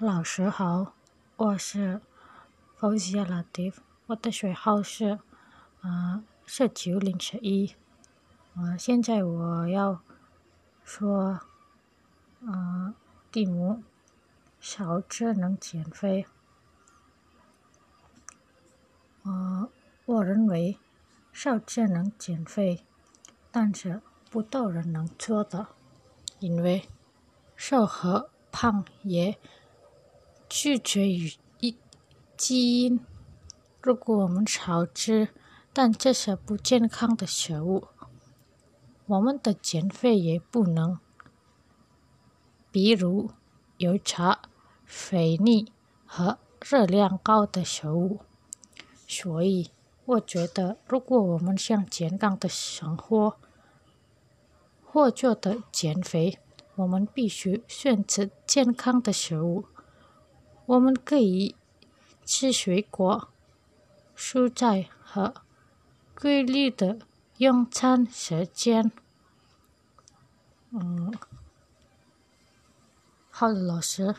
老师好，我是 Fauzia Latif，我的学号是呃是九零十一。啊，现在我要说，嗯，题目少吃能减肥。呃，我认为少吃能减肥，但是不多人能做到，因为瘦和胖也取决于一基因。如果我们少吃，但这些不健康的食物，我们的减肥也不能。比如油炸、肥腻和热量高的食物。所以，我觉得，如果我们想健康的生活或者的减肥，我们必须选择健康的食物。我们可以吃水果、蔬菜和规律的用餐时间。嗯，好的，老师。